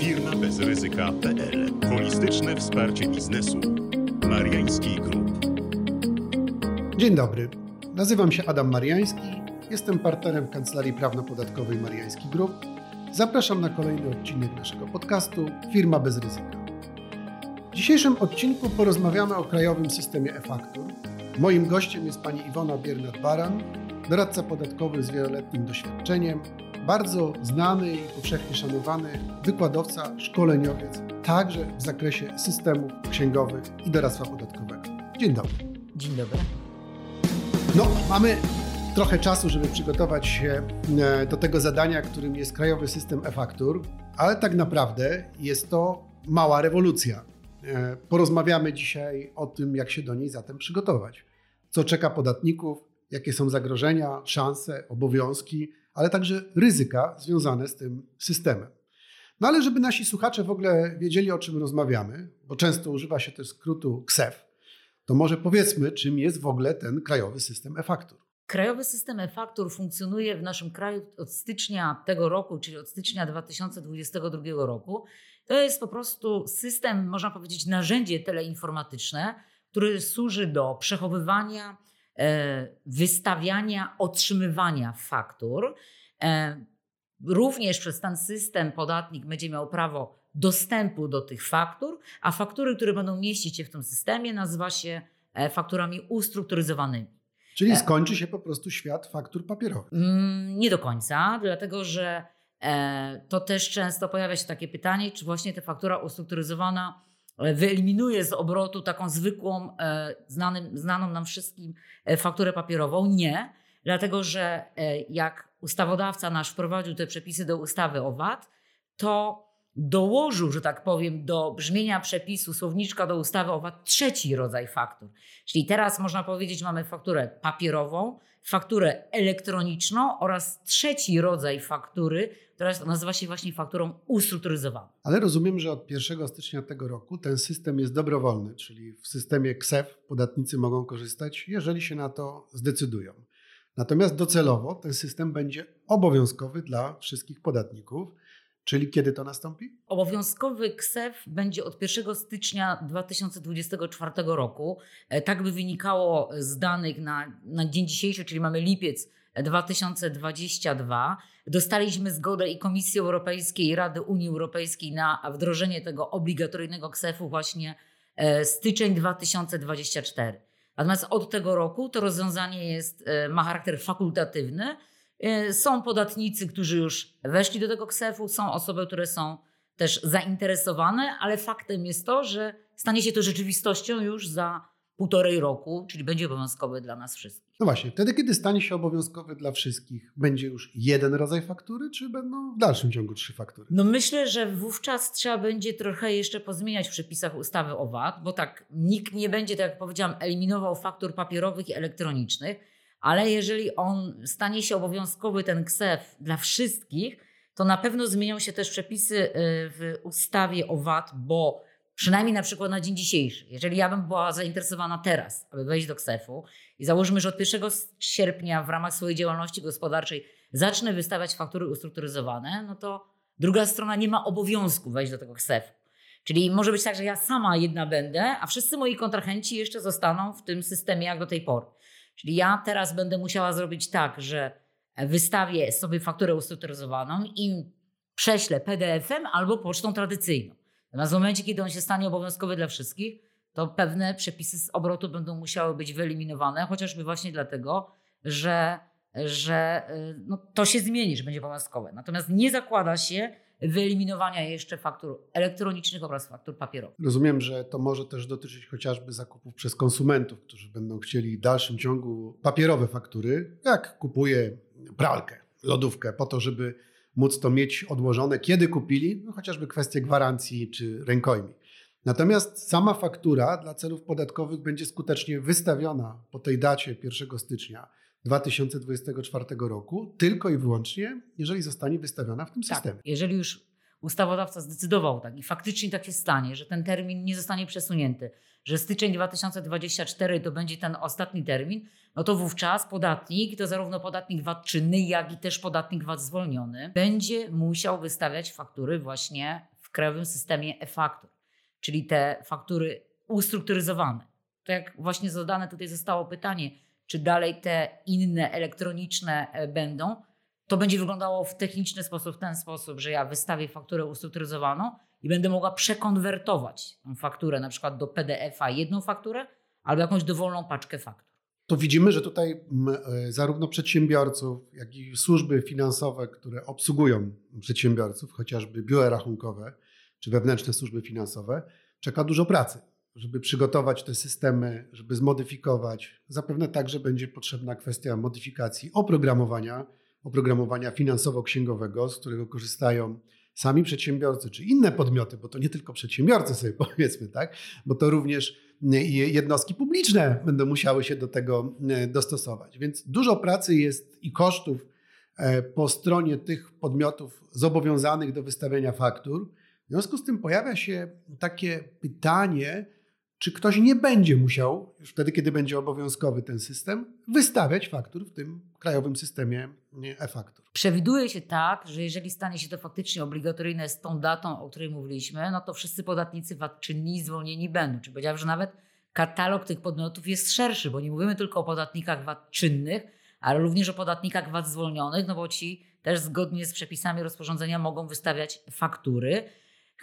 Firma bez ryzyka.pl. Holistyczne wsparcie biznesu. Mariański Group. Dzień dobry. Nazywam się Adam Mariański. Jestem partnerem Kancelarii Prawno-Podatkowej Mariański Group. Zapraszam na kolejny odcinek naszego podcastu Firma bez ryzyka. W dzisiejszym odcinku porozmawiamy o krajowym systemie e-faktur. Moim gościem jest pani Iwona Biernat-Baran, doradca podatkowy z wieloletnim doświadczeniem, bardzo znany i powszechnie szanowany wykładowca, szkoleniowiec, także w zakresie systemów księgowych i doradztwa podatkowego. Dzień dobry. Dzień dobry. No, mamy trochę czasu, żeby przygotować się e, do tego zadania, którym jest krajowy system e-faktur, ale tak naprawdę jest to mała rewolucja. E, porozmawiamy dzisiaj o tym, jak się do niej zatem przygotować. Co czeka podatników, jakie są zagrożenia, szanse, obowiązki, ale także ryzyka związane z tym systemem. No ale żeby nasi słuchacze w ogóle wiedzieli, o czym rozmawiamy, bo często używa się też skrótu KSEF, to może powiedzmy, czym jest w ogóle ten krajowy system e-faktur. Krajowy system e-faktur funkcjonuje w naszym kraju od stycznia tego roku, czyli od stycznia 2022 roku. To jest po prostu system, można powiedzieć, narzędzie teleinformatyczne, który służy do przechowywania, wystawiania, otrzymywania faktur. E, również przez ten system podatnik będzie miał prawo dostępu do tych faktur, a faktury, które będą mieścić się w tym systemie, nazywa się e, fakturami ustrukturyzowanymi. Czyli skończy się po prostu świat faktur papierowych. Mm, Nie do końca, dlatego że e, to też często pojawia się takie pytanie, czy właśnie ta faktura ustrukturyzowana e, wyeliminuje z obrotu taką zwykłą, e, znanym, znaną nam wszystkim e, fakturę papierową. Nie, dlatego że e, jak ustawodawca nasz wprowadził te przepisy do ustawy o VAT, to dołożył, że tak powiem, do brzmienia przepisu słowniczka do ustawy o VAT trzeci rodzaj faktur. Czyli teraz można powiedzieć, mamy fakturę papierową, fakturę elektroniczną oraz trzeci rodzaj faktury, która nazywa się właśnie fakturą ustrukturyzowaną. Ale rozumiem, że od 1 stycznia tego roku ten system jest dobrowolny, czyli w systemie KSEF podatnicy mogą korzystać, jeżeli się na to zdecydują. Natomiast docelowo ten system będzie obowiązkowy dla wszystkich podatników. Czyli kiedy to nastąpi? Obowiązkowy KSEF będzie od 1 stycznia 2024 roku. E, Tak by wynikało z danych na, na dzień dzisiejszy, czyli mamy lipiec 2022. Dostaliśmy zgodę i Komisji Europejskiej i Rady Unii Europejskiej na wdrożenie tego obligatoryjnego KSEF-u właśnie e, styczeń 2024. Natomiast od tego roku to rozwiązanie jest, e, ma charakter fakultatywny. E, Są podatnicy, którzy już weszli do tego KSEF-u, są osoby, które są też zainteresowane, ale faktem jest to, że stanie się to rzeczywistością już za półtorej roku, czyli będzie obowiązkowy dla nas wszystkich. No właśnie, wtedy kiedy stanie się obowiązkowy dla wszystkich, będzie już jeden rodzaj faktury, czy będą w dalszym ciągu trzy faktury? No myślę, że wówczas trzeba będzie trochę jeszcze pozmieniać w przepisach ustawy o VAT, bo tak nikt nie będzie, tak jak powiedziałam, eliminował faktur papierowych i elektronicznych, ale jeżeli on stanie się obowiązkowy, ten KSEF dla wszystkich, to na pewno zmienią się też przepisy y, w ustawie o VAT, bo przynajmniej na przykład na dzień dzisiejszy, jeżeli ja bym była zainteresowana teraz, aby wejść do KSEF-u i założymy, że od 1 sierpnia w ramach swojej działalności gospodarczej zacznę wystawiać faktury ustrukturyzowane, no to druga strona nie ma obowiązku wejść do tego KSEF-u. Czyli może być tak, że ja sama jedna będę, a wszyscy moi kontrahenci jeszcze zostaną w tym systemie jak do tej pory. Czyli ja teraz będę musiała zrobić tak, że wystawię sobie fakturę ustrukturyzowaną i prześlę PDF-em albo pocztą tradycyjną. Natomiast w momencie, kiedy on się stanie obowiązkowy dla wszystkich, to pewne przepisy z obrotu będą musiały być wyeliminowane, chociażby właśnie dlatego, że, że y, no, to się zmieni, że będzie obowiązkowe. Natomiast nie zakłada się wyeliminowania jeszcze faktur elektronicznych oraz faktur papierowych. Rozumiem, że to może też dotyczyć chociażby zakupów przez konsumentów, którzy będą chcieli w dalszym ciągu papierowe faktury, jak kupuje pralkę, lodówkę, po to, żeby móc to mieć odłożone, kiedy kupili, no chociażby kwestie gwarancji czy rękojmi. Natomiast sama faktura dla celów podatkowych będzie skutecznie wystawiona po tej dacie 1 stycznia 2024 roku, tylko i wyłącznie, jeżeli zostanie wystawiona w tym systemie. Tak, jeżeli już ustawodawca zdecydował tak i faktycznie tak się stanie, że ten termin nie zostanie przesunięty, że styczeń 2024 to będzie ten ostatni termin, no to wówczas podatnik, to zarówno podatnik VAT czynny, jak i też podatnik VAT zwolniony, będzie musiał wystawiać faktury właśnie w krajowym systemie e-faktur, czyli te faktury ustrukturyzowane. To jak właśnie zadane tutaj zostało pytanie, czy dalej te inne elektroniczne e, będą, to będzie wyglądało w techniczny sposób, w ten sposób, że ja wystawię fakturę ustrukturyzowaną i będę mogła przekonwertować tą fakturę na przykład do PDF-a jedną fakturę albo jakąś dowolną paczkę faktur. To widzimy, że tutaj e, zarówno przedsiębiorców, jak i służby finansowe, które obsługują przedsiębiorców, chociażby biura rachunkowe czy wewnętrzne służby finansowe, czeka dużo pracy, żeby przygotować te systemy, żeby zmodyfikować. Zapewne także będzie potrzebna kwestia modyfikacji oprogramowania, oprogramowania finansowo-księgowego, z którego korzystają sami przedsiębiorcy czy inne podmioty, bo to nie tylko przedsiębiorcy sobie powiedzmy, tak? bo to również jednostki publiczne będą musiały się do tego e, dostosować. Więc dużo pracy jest i kosztów e, po stronie tych podmiotów zobowiązanych do wystawiania faktur. W związku z tym pojawia się takie pytanie, czy ktoś nie będzie musiał, już wtedy, kiedy będzie obowiązkowy ten system, wystawiać faktur w tym krajowym systemie e-faktur. Przewiduje się tak, że jeżeli stanie się to faktycznie obligatoryjne z tą datą, o której mówiliśmy, no to wszyscy podatnicy VAT czynni zwolnieni będą. Czy powiedziałem, że nawet katalog tych podmiotów jest szerszy, bo nie mówimy tylko o podatnikach VAT czynnych, ale również o podatnikach VAT zwolnionych, no bo ci też zgodnie z przepisami rozporządzenia mogą wystawiać faktury.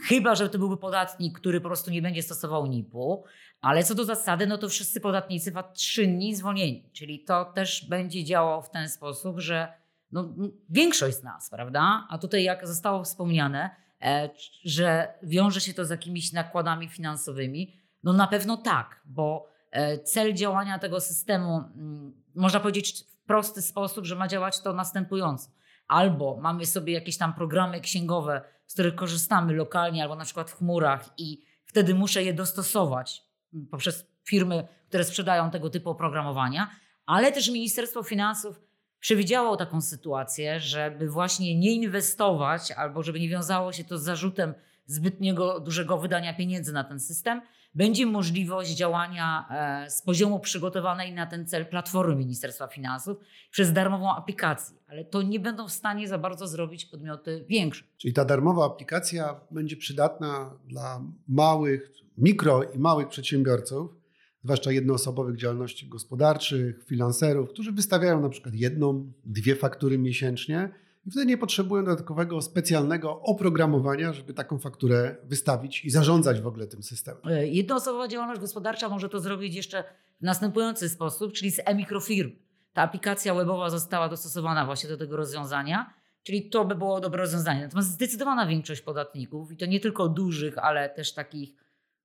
Chyba, że to byłby podatnik, który po prostu nie będzie stosował NIP-u, ale co do zasady, no to wszyscy podatnicy VAT czynni zwolnieni. Czyli to też będzie działało w ten sposób, że no, większość z nas, prawda? A tutaj, jak zostało wspomniane, e, że wiąże się to z jakimiś nakładami finansowymi, no na pewno tak, bo e, cel działania tego systemu, mm, można powiedzieć w prosty sposób, że ma działać to następująco. Albo mamy sobie jakieś tam programy księgowe, z których korzystamy lokalnie, albo na przykład w chmurach i wtedy muszę je dostosować poprzez firmy, które sprzedają tego typu oprogramowania, ale też Ministerstwo Finansów przewidziało taką sytuację, żeby właśnie nie inwestować albo żeby nie wiązało się to z zarzutem zbytniego dużego wydania pieniędzy na ten system, będzie możliwość działania e, z poziomu przygotowanej na ten cel platformy Ministerstwa Finansów przez darmową aplikację, ale to nie będą w stanie za bardzo zrobić podmioty większe. Czyli ta darmowa aplikacja będzie przydatna dla małych, mikro i małych przedsiębiorców, zwłaszcza jednoosobowych działalności gospodarczych, finanserów, którzy wystawiają na przykład jedną, dwie faktury miesięcznie i wtedy nie potrzebują dodatkowego specjalnego oprogramowania, żeby taką fakturę wystawić i zarządzać w ogóle tym systemem. E, jednoosobowa działalność gospodarcza może to zrobić jeszcze w następujący sposób, czyli z e-mikrofirm. Ta aplikacja webowa została dostosowana właśnie do tego rozwiązania, czyli to by było dobre rozwiązanie. Natomiast zdecydowana większość podatników, i to nie tylko dużych, ale też takich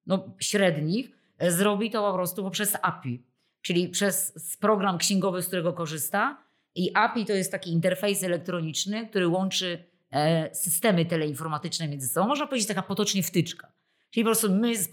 no, średnich, e, zrobi to po prostu poprzez API, czyli przez program księgowy, z którego korzysta, i API to jest taki interfejs elektroniczny, który łączy e, systemy teleinformatyczne między sobą. Można powiedzieć taka potocznie wtyczka. Czyli po prostu my z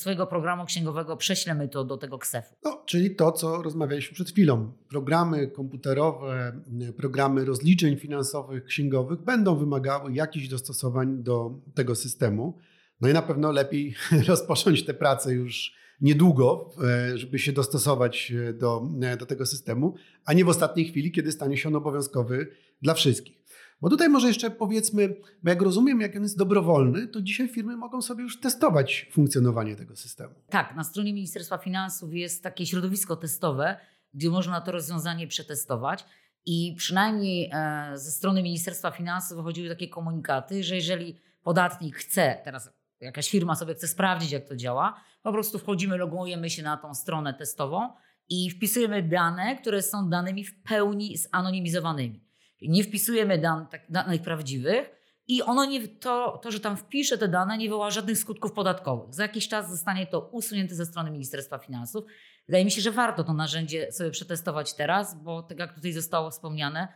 swojego programu księgowego prześlemy to do tego KSEF-u. No, czyli to, co rozmawialiśmy przed chwilą. Programy komputerowe, programy rozliczeń finansowych, księgowych będą wymagały jakichś dostosowań do tego systemu. No i na pewno lepiej rozpocząć te prace już niedługo, e, żeby się dostosować e, do, e, do tego systemu, a nie w ostatniej chwili, kiedy stanie się on obowiązkowy dla wszystkich. Bo tutaj może jeszcze powiedzmy, bo jak rozumiem, jak on jest dobrowolny, to dzisiaj firmy mogą sobie już testować funkcjonowanie tego systemu. Tak, na stronie Ministerstwa Finansów jest takie środowisko testowe, gdzie można to rozwiązanie przetestować. I przynajmniej ze strony Ministerstwa Finansów wychodziły takie komunikaty, że jeżeli podatnik chce, teraz jakaś firma sobie chce sprawdzić, jak to działa, po prostu wchodzimy, logujemy się na tą stronę testową i wpisujemy dane, które są danymi w pełni zanonimizowanymi. Nie wpisujemy dan, tak, danych prawdziwych i ono nie, to, to, że tam wpiszę te dane, nie wywoła żadnych skutków podatkowych. Za jakiś czas zostanie to usunięte ze strony Ministerstwa Finansów. Wydaje mi się, że warto to narzędzie sobie przetestować teraz, bo tak jak tutaj zostało wspomniane,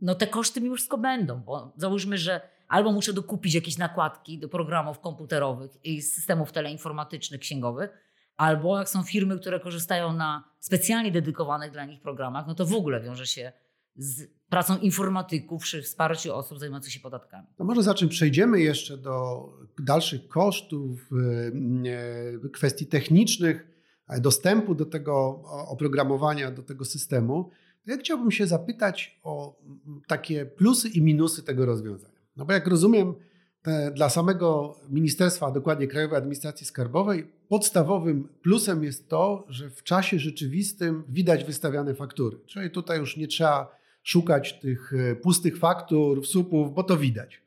no te koszty mimo wszystko będą, bo załóżmy, że albo muszę dokupić jakieś nakładki do programów komputerowych i systemów teleinformatycznych, księgowych, albo jak są firmy, które korzystają na specjalnie dedykowanych dla nich programach, no to w ogóle wiąże się z pracą informatyków przy wsparciu osób zajmujących się podatkami. No może za czym przejdziemy jeszcze do dalszych kosztów, e, kwestii technicznych, dostępu do tego oprogramowania, do tego systemu. Ja chciałbym się zapytać o takie plusy i minusy tego rozwiązania. No bo jak rozumiem, dla samego ministerstwa, a dokładnie Krajowej Administracji Skarbowej, podstawowym plusem jest to, że w czasie rzeczywistym widać wystawiane faktury. Czyli tutaj już nie trzeba szukać tych e, pustych faktur, słupów, bo to widać.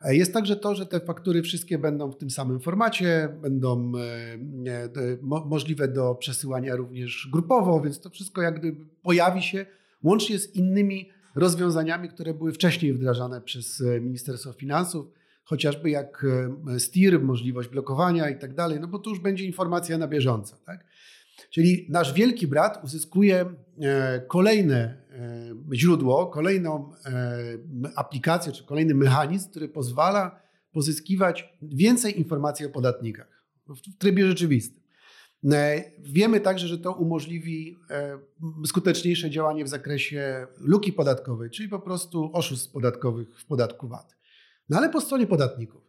E, jest także to, że te faktury wszystkie będą w tym samym formacie, będą e, możliwe do przesyłania również grupowo, więc to wszystko jak gdyby pojawi się łącznie z innymi rozwiązaniami, które były wcześniej wdrażane przez Ministerstwo Finansów, chociażby jak STIR, możliwość blokowania i tak dalej, no bo tu już będzie informacja na bieżąco. Tak? Czyli nasz wielki brat uzyskuje kolejne źródło, kolejną aplikację czy kolejny mechanizm, który pozwala pozyskiwać więcej informacji o podatnikach w trybie rzeczywistym. E, wiemy także, że to umożliwi e, skuteczniejsze działanie w zakresie luki podatkowej, czyli po prostu oszustw podatkowych w podatku VAT. No ale po stronie podatników,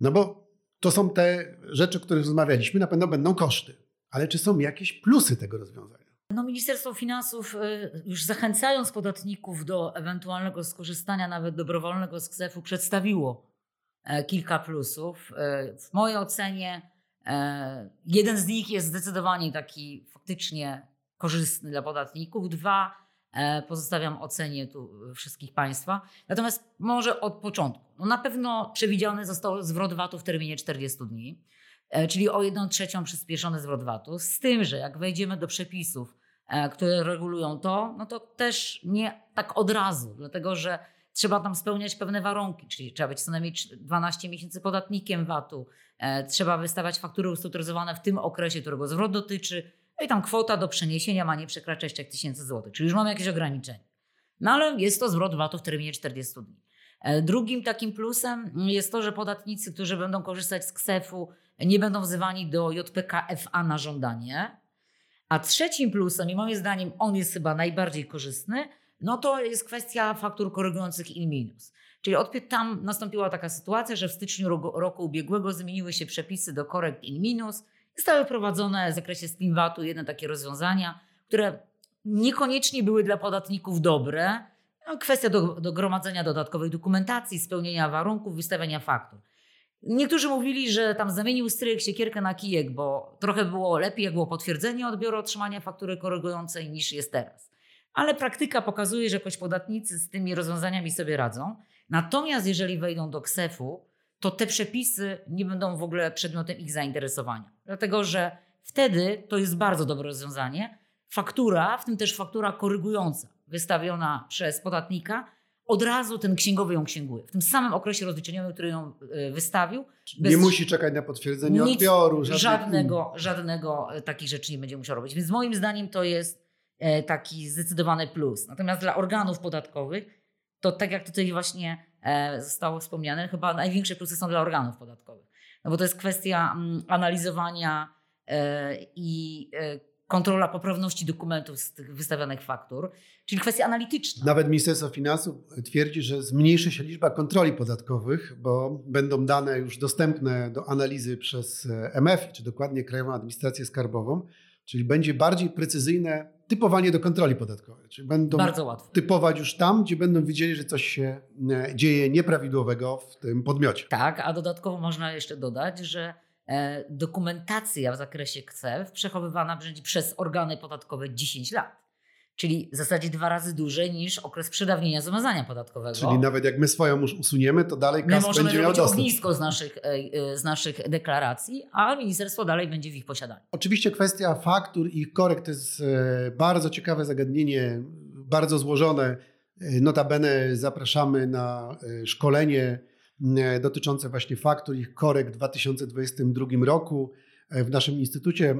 no bo to są te rzeczy, o których rozmawialiśmy, na pewno będą koszty. Ale czy są jakieś plusy tego rozwiązania? No, Ministerstwo Finansów, y, już zachęcając podatników do ewentualnego skorzystania nawet dobrowolnego z KSEF-u, przedstawiło e, kilka plusów. E, w mojej ocenie e, jeden z nich jest zdecydowanie taki faktycznie korzystny dla podatników. Dwa, pozostawiam ocenie tu wszystkich Państwa. Natomiast może od początku. No na pewno przewidziany został zwrot VAT-u w terminie 40 dni. E, czyli o 1 trzecią przyspieszony zwrot VAT-u. Z tym, że jak wejdziemy do przepisów, e, które regulują to, no to też nie tak od razu, dlatego że trzeba tam spełniać pewne warunki, czyli trzeba być co najmniej 12 miesięcy podatnikiem VAT-u, e, trzeba wystawiać faktury ustrukturyzowane w tym okresie, którego zwrot dotyczy, no i tam kwota do przeniesienia ma nie przekraczać 3000 zł, czyli już mamy jakieś ograniczenie. No ale jest to zwrot VAT-u w terminie 40 dni. Drugim takim plusem jest to, że podatnicy, którzy będą korzystać z KSEF-u, nie będą wzywani do JPK-FA na żądanie. A trzecim plusem, i moim zdaniem on jest chyba najbardziej korzystny, no to jest kwestia faktur korygujących in minus. Czyli od, tam nastąpiła taka sytuacja, że w styczniu roku, roku ubiegłego zmieniły się przepisy do korekt in minus. Zostały wprowadzone w zakresie Steamvatu jedne takie rozwiązania, które niekoniecznie były dla podatników dobre. No, kwestia do, do gromadzenia dodatkowej dokumentacji, spełnienia warunków, wystawiania faktur. Niektórzy mówili, że tam zamienił stryk siekierkę na kijek, bo trochę było lepiej, jak było potwierdzenie odbioru otrzymania faktury korygującej niż jest teraz. Ale praktyka pokazuje, że jakoś podatnicy z tymi rozwiązaniami sobie radzą. Natomiast jeżeli wejdą do KSEF-u, to te przepisy nie będą w ogóle przedmiotem ich zainteresowania. Dlatego, że wtedy to jest bardzo dobre rozwiązanie. Faktura, w tym też faktura korygująca, wystawiona przez podatnika, od razu ten księgowy ją księguje. W tym samym okresie rozliczeniowym, który ją e, wystawił. nie musi czekać na potwierdzenie nic, odbioru. Żadnych... Żadnego, żadnego e, takich rzeczy nie będzie musiał robić. Więc moim zdaniem to jest taki zdecydowany plus. Natomiast dla organów podatkowych, to tak jak tutaj właśnie zostało wspomniane, chyba największe plusy są dla organów podatkowych. No bo to jest kwestia mm, analizowania i kontrola poprawności dokumentów z tych wystawionych faktur, czyli kwestia analityczna. Nawet Ministerstwo Finansów twierdzi, że zmniejszy się liczba kontroli podatkowych, bo będą dane już dostępne do analizy przez MF, czy dokładnie Krajową Administrację Skarbową, czyli będzie bardziej precyzyjne typowanie do kontroli podatkowej. Czyli będą typować już tam, gdzie będą widzieli, że coś się e, dzieje nieprawidłowego w tym podmiocie. Tak, a dodatkowo można jeszcze dodać, że E, dokumentacja w zakresie KSEF przechowywana będzie przez organy podatkowe 10 lat. Czyli w zasadzie dwa razy dłużej niż okres przedawnienia zobowiązania podatkowego. Czyli nawet jak my swoją już usuniemy, to dalej KAS my będzie miał dostęp. ognisko z naszych, e, e, z naszych deklaracji, a ministerstwo dalej będzie w ich posiadaniu. Oczywiście kwestia faktur i korekt to jest bardzo ciekawe zagadnienie, bardzo złożone. Notabene zapraszamy na szkolenie E, dotyczące właśnie faktur, ich korekt w 2022 roku e, w naszym instytucie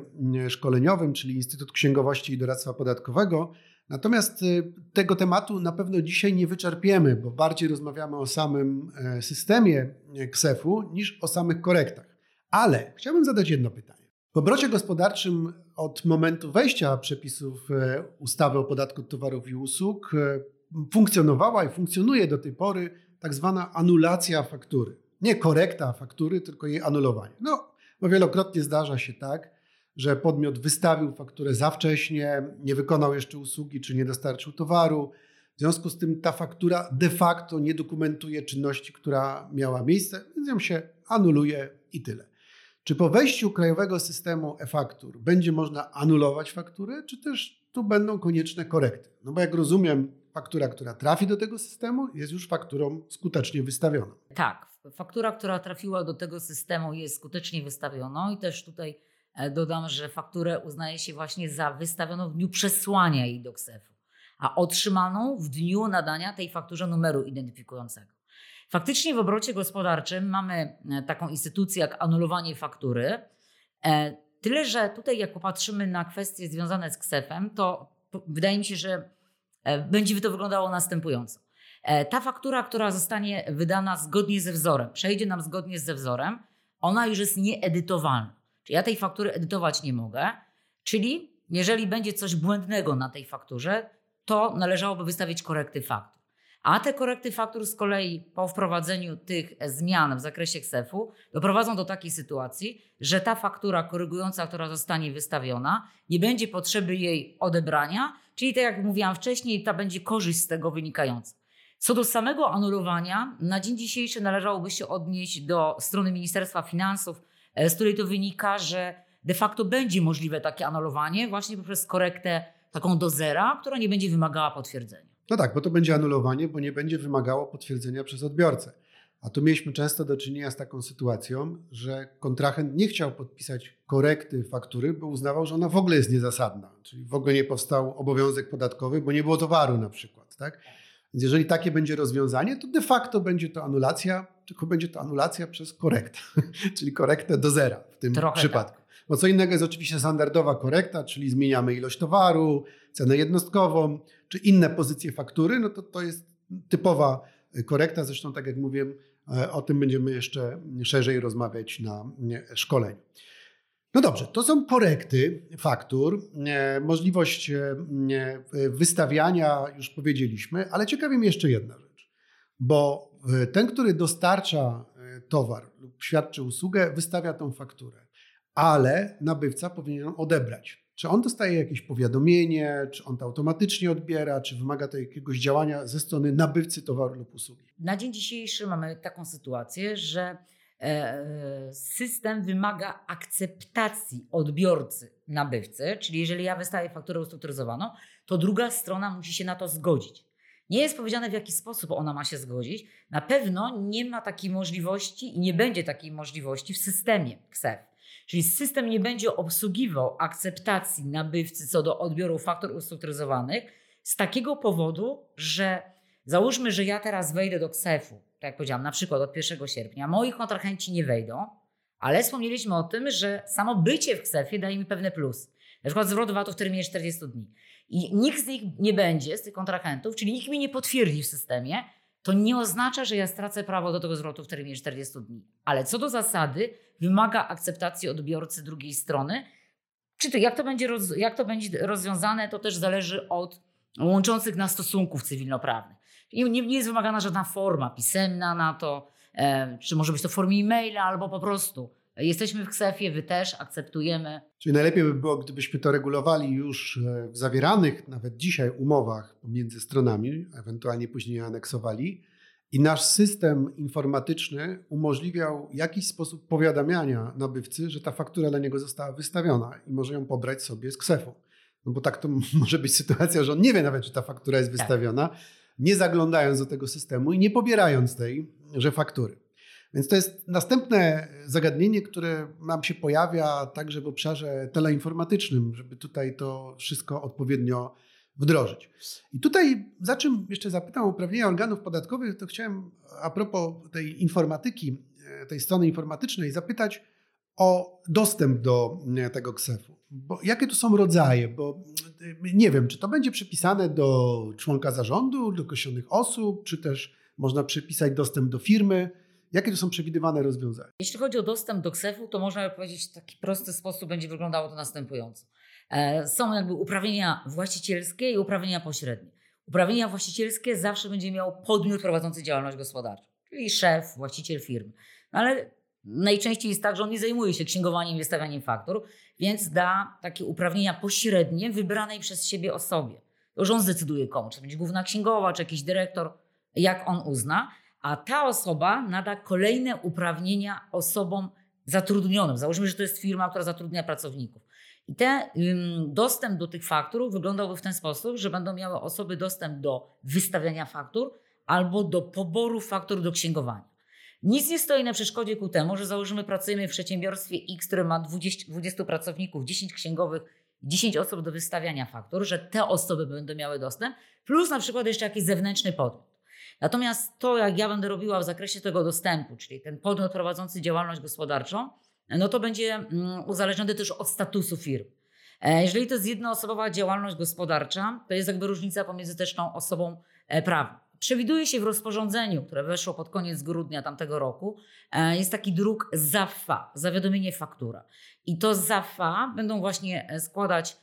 szkoleniowym, czyli Instytut Księgowości i Doradztwa Podatkowego. Natomiast e, tego tematu na pewno dzisiaj nie wyczerpiemy, bo bardziej rozmawiamy o samym systemie KSEF-u niż o samych korektach. Ale chciałbym zadać jedno pytanie. W obrocie gospodarczym od momentu wejścia przepisów ustawy o podatku od towarów i usług funkcjonowała i funkcjonuje do tej pory tak zwana anulacja faktury. Nie korekta faktury, tylko jej anulowanie. No, bo wielokrotnie zdarza się tak, że podmiot wystawił fakturę za wcześnie, nie wykonał jeszcze usługi czy nie dostarczył towaru. W związku z tym ta faktura de facto nie dokumentuje czynności, która miała miejsce, więc ją się anuluje i tyle. Czy po wejściu krajowego systemu e-faktur będzie można anulować fakturę, czy też tu będą konieczne korekty? No bo jak rozumiem, faktura, która trafi do tego systemu, jest już fakturą skutecznie wystawioną. Tak, faktura, która trafiła do tego systemu, jest skutecznie wystawioną i też tutaj dodam, że fakturę uznaje się właśnie za wystawioną w dniu przesłania jej do KSEF-u, a otrzymaną w dniu nadania tej fakturze numeru identyfikującego. Faktycznie w obrocie gospodarczym mamy e, taką instytucję jak anulowanie faktury. E, tyle, że tutaj jak popatrzymy na kwestie związane z KSEF-em, to wydaje mi się, że e, będzie to wyglądało następująco. Ta faktura, która zostanie wydana zgodnie ze wzorem, przejdzie nam zgodnie ze wzorem, ona już jest nieedytowalna. Czyli ja tej faktury edytować nie mogę, czyli jeżeli będzie coś błędnego na tej fakturze, to należałoby wystawić korekty faktur. A te korekty faktur z kolei po wprowadzeniu tych zmian w zakresie KSEF-u doprowadzą do takiej sytuacji, że ta faktura korygująca, która zostanie wystawiona, nie będzie potrzeby jej odebrania, czyli tak jak mówiłam wcześniej, ta będzie korzyść z tego wynikająca. Co do samego anulowania, na dzień dzisiejszy należałoby się odnieść do strony Ministerstwa Finansów, z której to wynika, że de facto będzie możliwe takie anulowanie właśnie poprzez korektę taką do zera, która nie będzie wymagała potwierdzenia. No tak, bo to będzie anulowanie, bo nie będzie wymagało potwierdzenia przez odbiorcę. A tu mieliśmy często do czynienia z taką sytuacją, że kontrahent nie chciał podpisać korekty faktury, bo uznawał, że ona w ogóle jest niezasadna. Czyli w ogóle nie powstał obowiązek podatkowy, bo nie było towaru na przykład. Tak? Więc jeżeli takie będzie rozwiązanie, to de facto będzie to anulacja, tylko będzie to anulacja przez korektę, czyli korektę do zera w tym Trochę przypadku. Tak. Bo co innego jest oczywiście standardowa korekta, czyli zmieniamy ilość towaru, cenę jednostkową, czy inne pozycje faktury, no to to jest typowa korekta. Zresztą, tak jak mówiłem, e, o tym będziemy jeszcze szerzej rozmawiać na szkoleniu. No dobrze, to są korekty faktur, e, możliwość e, wystawiania, już powiedzieliśmy, ale ciekawi mnie jeszcze jedna rzecz, bo ten, który dostarcza towar lub świadczy usługę, wystawia tą fakturę, ale nabywca powinien ją odebrać. Czy on dostaje jakieś powiadomienie, czy on to automatycznie odbiera, czy wymaga to jakiegoś działania ze strony nabywcy towaru lub usługi? Na dzień dzisiejszy mamy taką sytuację, że e, system wymaga akceptacji odbiorcy nabywcy, czyli jeżeli ja wystawię fakturę ustrukturyzowaną, to druga strona musi się na to zgodzić. Nie jest powiedziane, w jaki sposób ona ma się zgodzić. Na pewno nie ma takiej możliwości i nie będzie takiej możliwości w systemie KSEF. Czyli system nie będzie obsługiwał akceptacji nabywcy co do odbioru faktur ustrukturyzowanych z takiego powodu, że załóżmy, że ja teraz wejdę do KSEF-u, tak jak powiedziałam, na przykład od 1 sierpnia, moi kontrahenci nie wejdą, ale wspomnieliśmy o tym, że samo bycie w KSEF-ie daje mi pewne plusy. Na przykład zwrot VAT-u w terminie 40 dni. I nikt z nich nie będzie, z tych kontrahentów, czyli nikt mi nie potwierdzi w systemie, to nie oznacza, że ja stracę prawo do tego zwrotu w terminie 40 dni. Ale co do zasady, wymaga akceptacji odbiorcy drugiej strony. Czy to, jak, to będzie roz, jak to będzie rozwiązane, to też zależy od łączących nas stosunków cywilnoprawnych. I nie, nie jest wymagana żadna forma pisemna na to, e, czy może być to w formie e-maila, albo po prostu Jesteśmy w KSEF-ie, wy też akceptujemy. Czyli najlepiej by było, gdybyśmy to regulowali już e, w zawieranych nawet dzisiaj umowach pomiędzy stronami, ewentualnie później aneksowali, i nasz system informatyczny umożliwiał jakiś sposób powiadamiania nabywcy, że ta faktura dla niego została wystawiona i może ją pobrać sobie z KSEF-u. No bo tak to może być sytuacja, że on nie wie nawet, czy ta faktura jest tak. wystawiona, tak. Nie zaglądając do tego systemu i nie pobierając tej, że faktury. Więc to jest następne zagadnienie, które nam się pojawia także w obszarze teleinformatycznym, żeby tutaj to wszystko odpowiednio wdrożyć. I tutaj, za czym jeszcze zapytam o uprawnienia organów podatkowych, to chciałem a propos tej informatyki, tej strony informatycznej, zapytać o dostęp do tego KSEF-u. Bo jakie to są rodzaje? Bo nie wiem, czy to będzie przypisane do członka zarządu, do określonych osób, czy też można przypisać dostęp do firmy. Jakie to są przewidywane rozwiązania? Jeśli chodzi o dostęp do KSEF-u, to można powiedzieć w taki prosty sposób będzie wyglądało to następująco. E, są jakby uprawnienia właścicielskie i uprawnienia pośrednie. Uprawnienia właścicielskie zawsze będzie miał podmiot prowadzący działalność gospodarczą, czyli szef, właściciel firmy. No ale najczęściej jest tak, że on nie zajmuje się księgowaniem i wystawianiem faktur, więc da takie uprawnienia pośrednie wybranej przez siebie osobie. Już on zdecyduje komu, czy to będzie główna księgowa, czy jakiś dyrektor, jak on uzna, a ta osoba nada kolejne uprawnienia osobom zatrudnionym. Załóżmy, że to jest firma, która zatrudnia pracowników. I ten dostęp do tych faktur wyglądałby w ten sposób, że będą miały osoby dostęp do wystawiania faktur albo do poboru faktur do księgowania. Nic nie stoi na przeszkodzie ku temu, że założymy, pracujemy w przedsiębiorstwie X, które ma 20, 20 pracowników, 10 księgowych, 10 osób do wystawiania faktur, że te osoby będą miały dostęp, plus na przykład jeszcze jakiś zewnętrzny podmiot. Natomiast to, jak ja będę robiła w zakresie tego dostępu, czyli ten podmiot prowadzący działalność gospodarczą, no to będzie mm, uzależnione też od statusu firm. E, jeżeli to jest jednoosobowa działalność gospodarcza, to jest jakby różnica pomiędzy też tą osobą e, prawną. Przewiduje się w rozporządzeniu, które weszło pod koniec grudnia tamtego roku, e, jest taki druk ZAFA, zawiadomienie faktura. I to ZAFA będą właśnie składać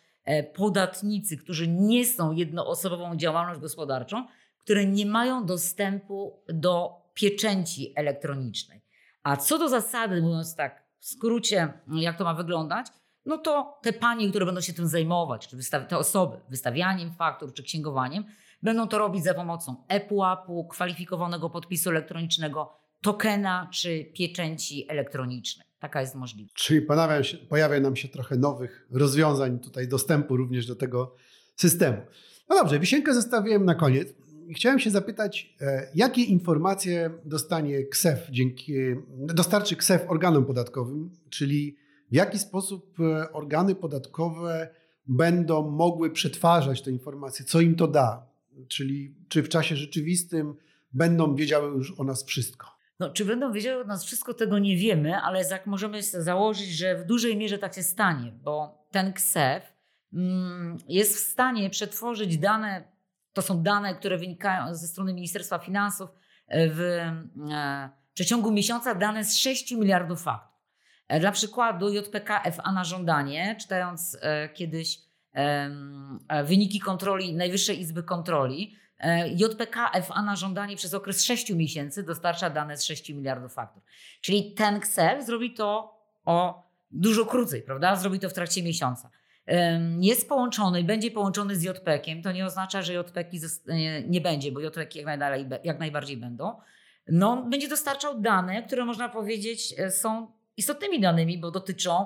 podatnicy, którzy nie są jednoosobową działalność gospodarczą, które nie mają dostępu do pieczęci elektronicznej. A co do zasady, mówiąc tak w skrócie, jak to ma wyglądać, no to te panie, które będą się tym zajmować, czy te osoby, wystawianiem faktur czy księgowaniem, będą to robić za pomocą ePUAP-u, kwalifikowanego podpisu elektronicznego, tokena czy pieczęci elektronicznej. Taka jest możliwość. Czyli pojawia, się, pojawia nam się trochę nowych rozwiązań tutaj dostępu również do tego systemu. No dobrze, wisienkę zostawiłem na koniec chciałem się zapytać, e, jakie informacje dostanie KSEF dzięki, dostarczy KSEF organom podatkowym, czyli w jaki sposób e, organy podatkowe będą mogły przetwarzać te informacje, co im to da, czyli czy w czasie rzeczywistym będą wiedziały już o nas wszystko. No, czy będą wiedziały o nas wszystko, tego nie wiemy, ale jak możemy założyć, że w dużej mierze tak się stanie, bo ten KSEF mm, jest w stanie przetworzyć dane to są dane, które wynikają ze strony Ministerstwa Finansów e, w e, przeciągu miesiąca dane z 6 miliardów faktów. E, dla przykładu JPK FA na żądanie, czytając kiedyś wyniki kontroli Najwyższej Izby Kontroli, JPK FA na żądanie przez okres 6 miesięcy dostarcza dane z 6 miliardów faktur. Czyli ten KSEF zrobi to o dużo krócej, prawda? Zrobi to w trakcie miesiąca jest połączony, będzie połączony z JPEG-iem, to nie oznacza, że JPEG-i nie będzie, bo JPEG jak, najdalej, jak najbardziej będą. No, będzie dostarczał dane, które można powiedzieć e, są istotnymi danymi, bo dotyczą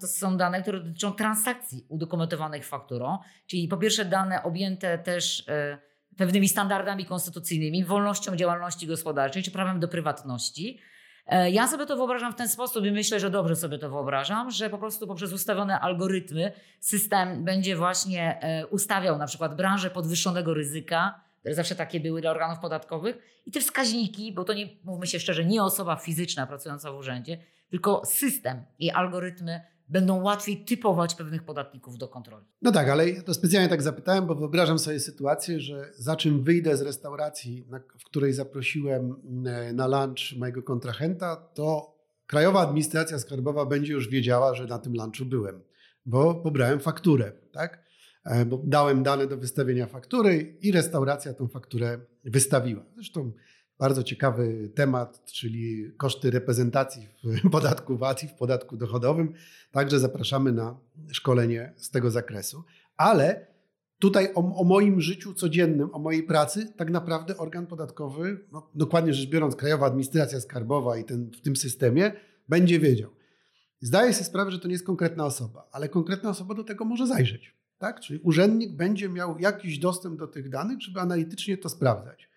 to są dane, które dotyczą transakcji udokumentowanych fakturą, czyli po pierwsze dane objęte też e, pewnymi standardami konstytucyjnymi, wolnością działalności gospodarczej czy prawem do prywatności. E, ja sobie to wyobrażam w ten sposób i myślę, że dobrze sobie to wyobrażam, że po prostu poprzez ustawione algorytmy system będzie właśnie e, ustawiał na przykład branże podwyższonego ryzyka, które zawsze takie były dla organów podatkowych i te wskaźniki, bo to nie, mówmy się szczerze, nie osoba fizyczna pracująca w urzędzie, tylko system i algorytmy będą łatwiej typować pewnych podatników do kontroli. No tak, ale to specjalnie tak zapytałem, bo wyobrażam sobie sytuację, że za czym wyjdę z restauracji, w której zaprosiłem e, na lunch mojego kontrahenta, to Krajowa Administracja Skarbowa będzie już wiedziała, że na tym lunchu byłem, bo pobrałem fakturę, tak? E, bo dałem dane do wystawienia faktury i restauracja tą fakturę wystawiła. Zresztą bardzo ciekawy temat, czyli koszty reprezentacji w podatku VAT i w podatku dochodowym. Także zapraszamy na szkolenie z tego zakresu. Ale tutaj o, o moim życiu codziennym, o mojej pracy, tak naprawdę organ podatkowy, no, dokładnie rzecz biorąc, Krajowa Administracja Skarbowa i ten, w tym systemie będzie wiedział. Zdaję sobie sprawę, że to nie jest konkretna osoba, ale konkretna osoba do tego może zajrzeć. Tak? Czyli urzędnik będzie miał jakiś dostęp do tych danych, żeby analitycznie to sprawdzać.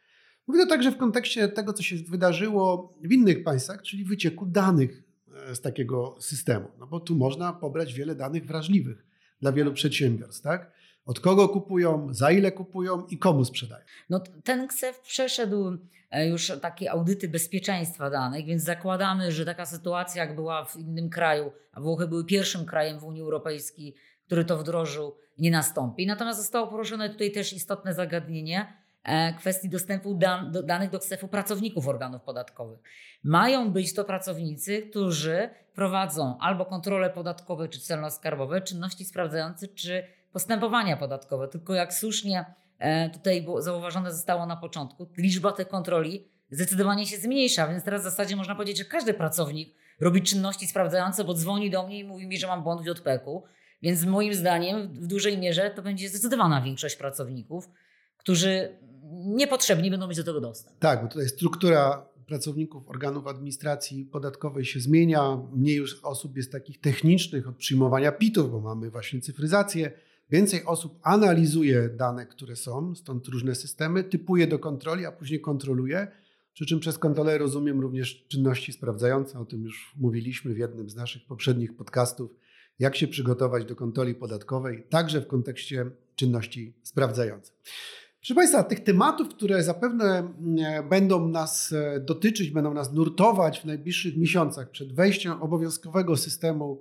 Mówię to także w kontekście tego, co się wydarzyło w innych państwach, czyli wycieku danych e, z takiego systemu. No bo tu można pobrać wiele danych wrażliwych dla wielu przedsiębiorstw, tak? Od kogo kupują, za ile kupują i komu sprzedają. No, ten KSEF przeszedł e, już takie audyty bezpieczeństwa danych, więc zakładamy, że taka sytuacja, jak była w innym kraju, a Włochy były pierwszym krajem w Unii Europejskiej, który to wdrożył, nie nastąpi. Natomiast zostało poruszone tutaj też istotne zagadnienie, kwestii dostępu dan, do, danych do KSEF-u pracowników organów podatkowych. Mają być to pracownicy, którzy prowadzą albo kontrole podatkowe czy celno-skarbowe, czynności sprawdzające czy postępowania podatkowe. Tylko jak słusznie e, tutaj było, zauważone zostało na początku, liczba tych kontroli zdecydowanie się zmniejsza, więc teraz w zasadzie można powiedzieć, że każdy pracownik robi czynności sprawdzające, bo dzwoni do mnie i mówi mi, że mam błąd w JPK-u. Więc moim zdaniem w dużej mierze to będzie zdecydowana większość pracowników, którzy niepotrzebni będą mieć do tego dostęp. Tak, bo tutaj struktura pracowników organów administracji podatkowej się zmienia. Mniej już osób jest takich technicznych od przyjmowania PIT-ów, bo mamy właśnie cyfryzację. Więcej osób analizuje dane, które są, stąd różne systemy, typuje do kontroli, a później kontroluje. Przy czym przez kontrolę rozumiem również czynności sprawdzające. O tym już mówiliśmy w jednym z naszych poprzednich podcastów. Jak się przygotować do kontroli podatkowej, także w kontekście czynności sprawdzających. Proszę Państwa, tych tematów, które zapewne mm, będą nas e, dotyczyć, będą nas nurtować w najbliższych miesiącach przed wejściem obowiązkowego systemu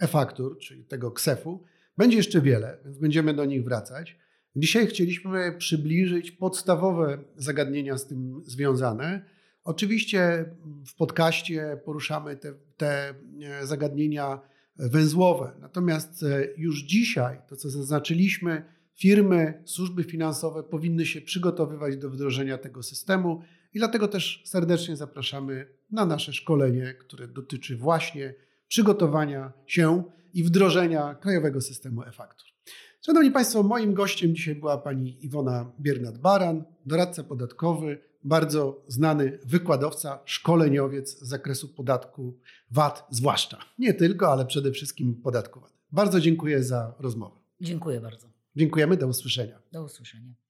e, e-faktur, czyli tego KSEF-u, będzie jeszcze wiele, więc będziemy do nich wracać. Dzisiaj chcieliśmy przybliżyć podstawowe zagadnienia z tym związane. Oczywiście w podcaście poruszamy te, te e, zagadnienia węzłowe, natomiast już dzisiaj to, co zaznaczyliśmy, firmy, służby finansowe powinny się przygotowywać do wdrożenia tego systemu i dlatego też serdecznie zapraszamy na nasze szkolenie, które dotyczy właśnie przygotowania się i wdrożenia krajowego systemu e-faktur. Szanowni Państwo, moim gościem dzisiaj była pani Iwona Biernat-Baran, doradca podatkowy, bardzo znany wykładowca, szkoleniowiec z zakresu podatku VAT, zwłaszcza. Nie tylko, ale przede wszystkim podatku VAT. Bardzo dziękuję za rozmowę. Dziękuję bardzo. Dziękujemy, do usłyszenia. Do usłyszenia.